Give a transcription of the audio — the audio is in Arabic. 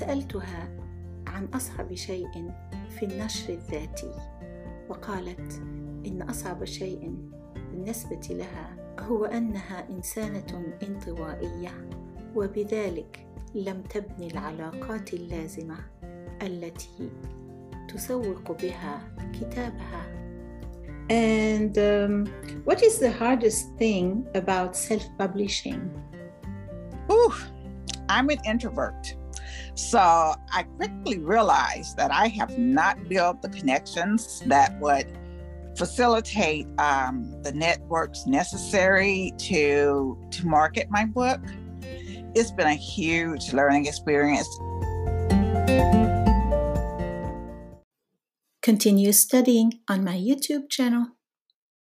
سألتها عن أصعب شيء في النشر الذاتي وقالت إن أصعب شيء بالنسبة لها هو أنها إنسانة انطوائية وبذلك لم تبني العلاقات اللازمة التي تسوق بها كتابها And um, what is the hardest thing about self publishing? Ooh, I'm an introvert. So I quickly realized that I have not built the connections that would facilitate um, the networks necessary to to market my book. It's been a huge learning experience. Continue studying on my YouTube channel.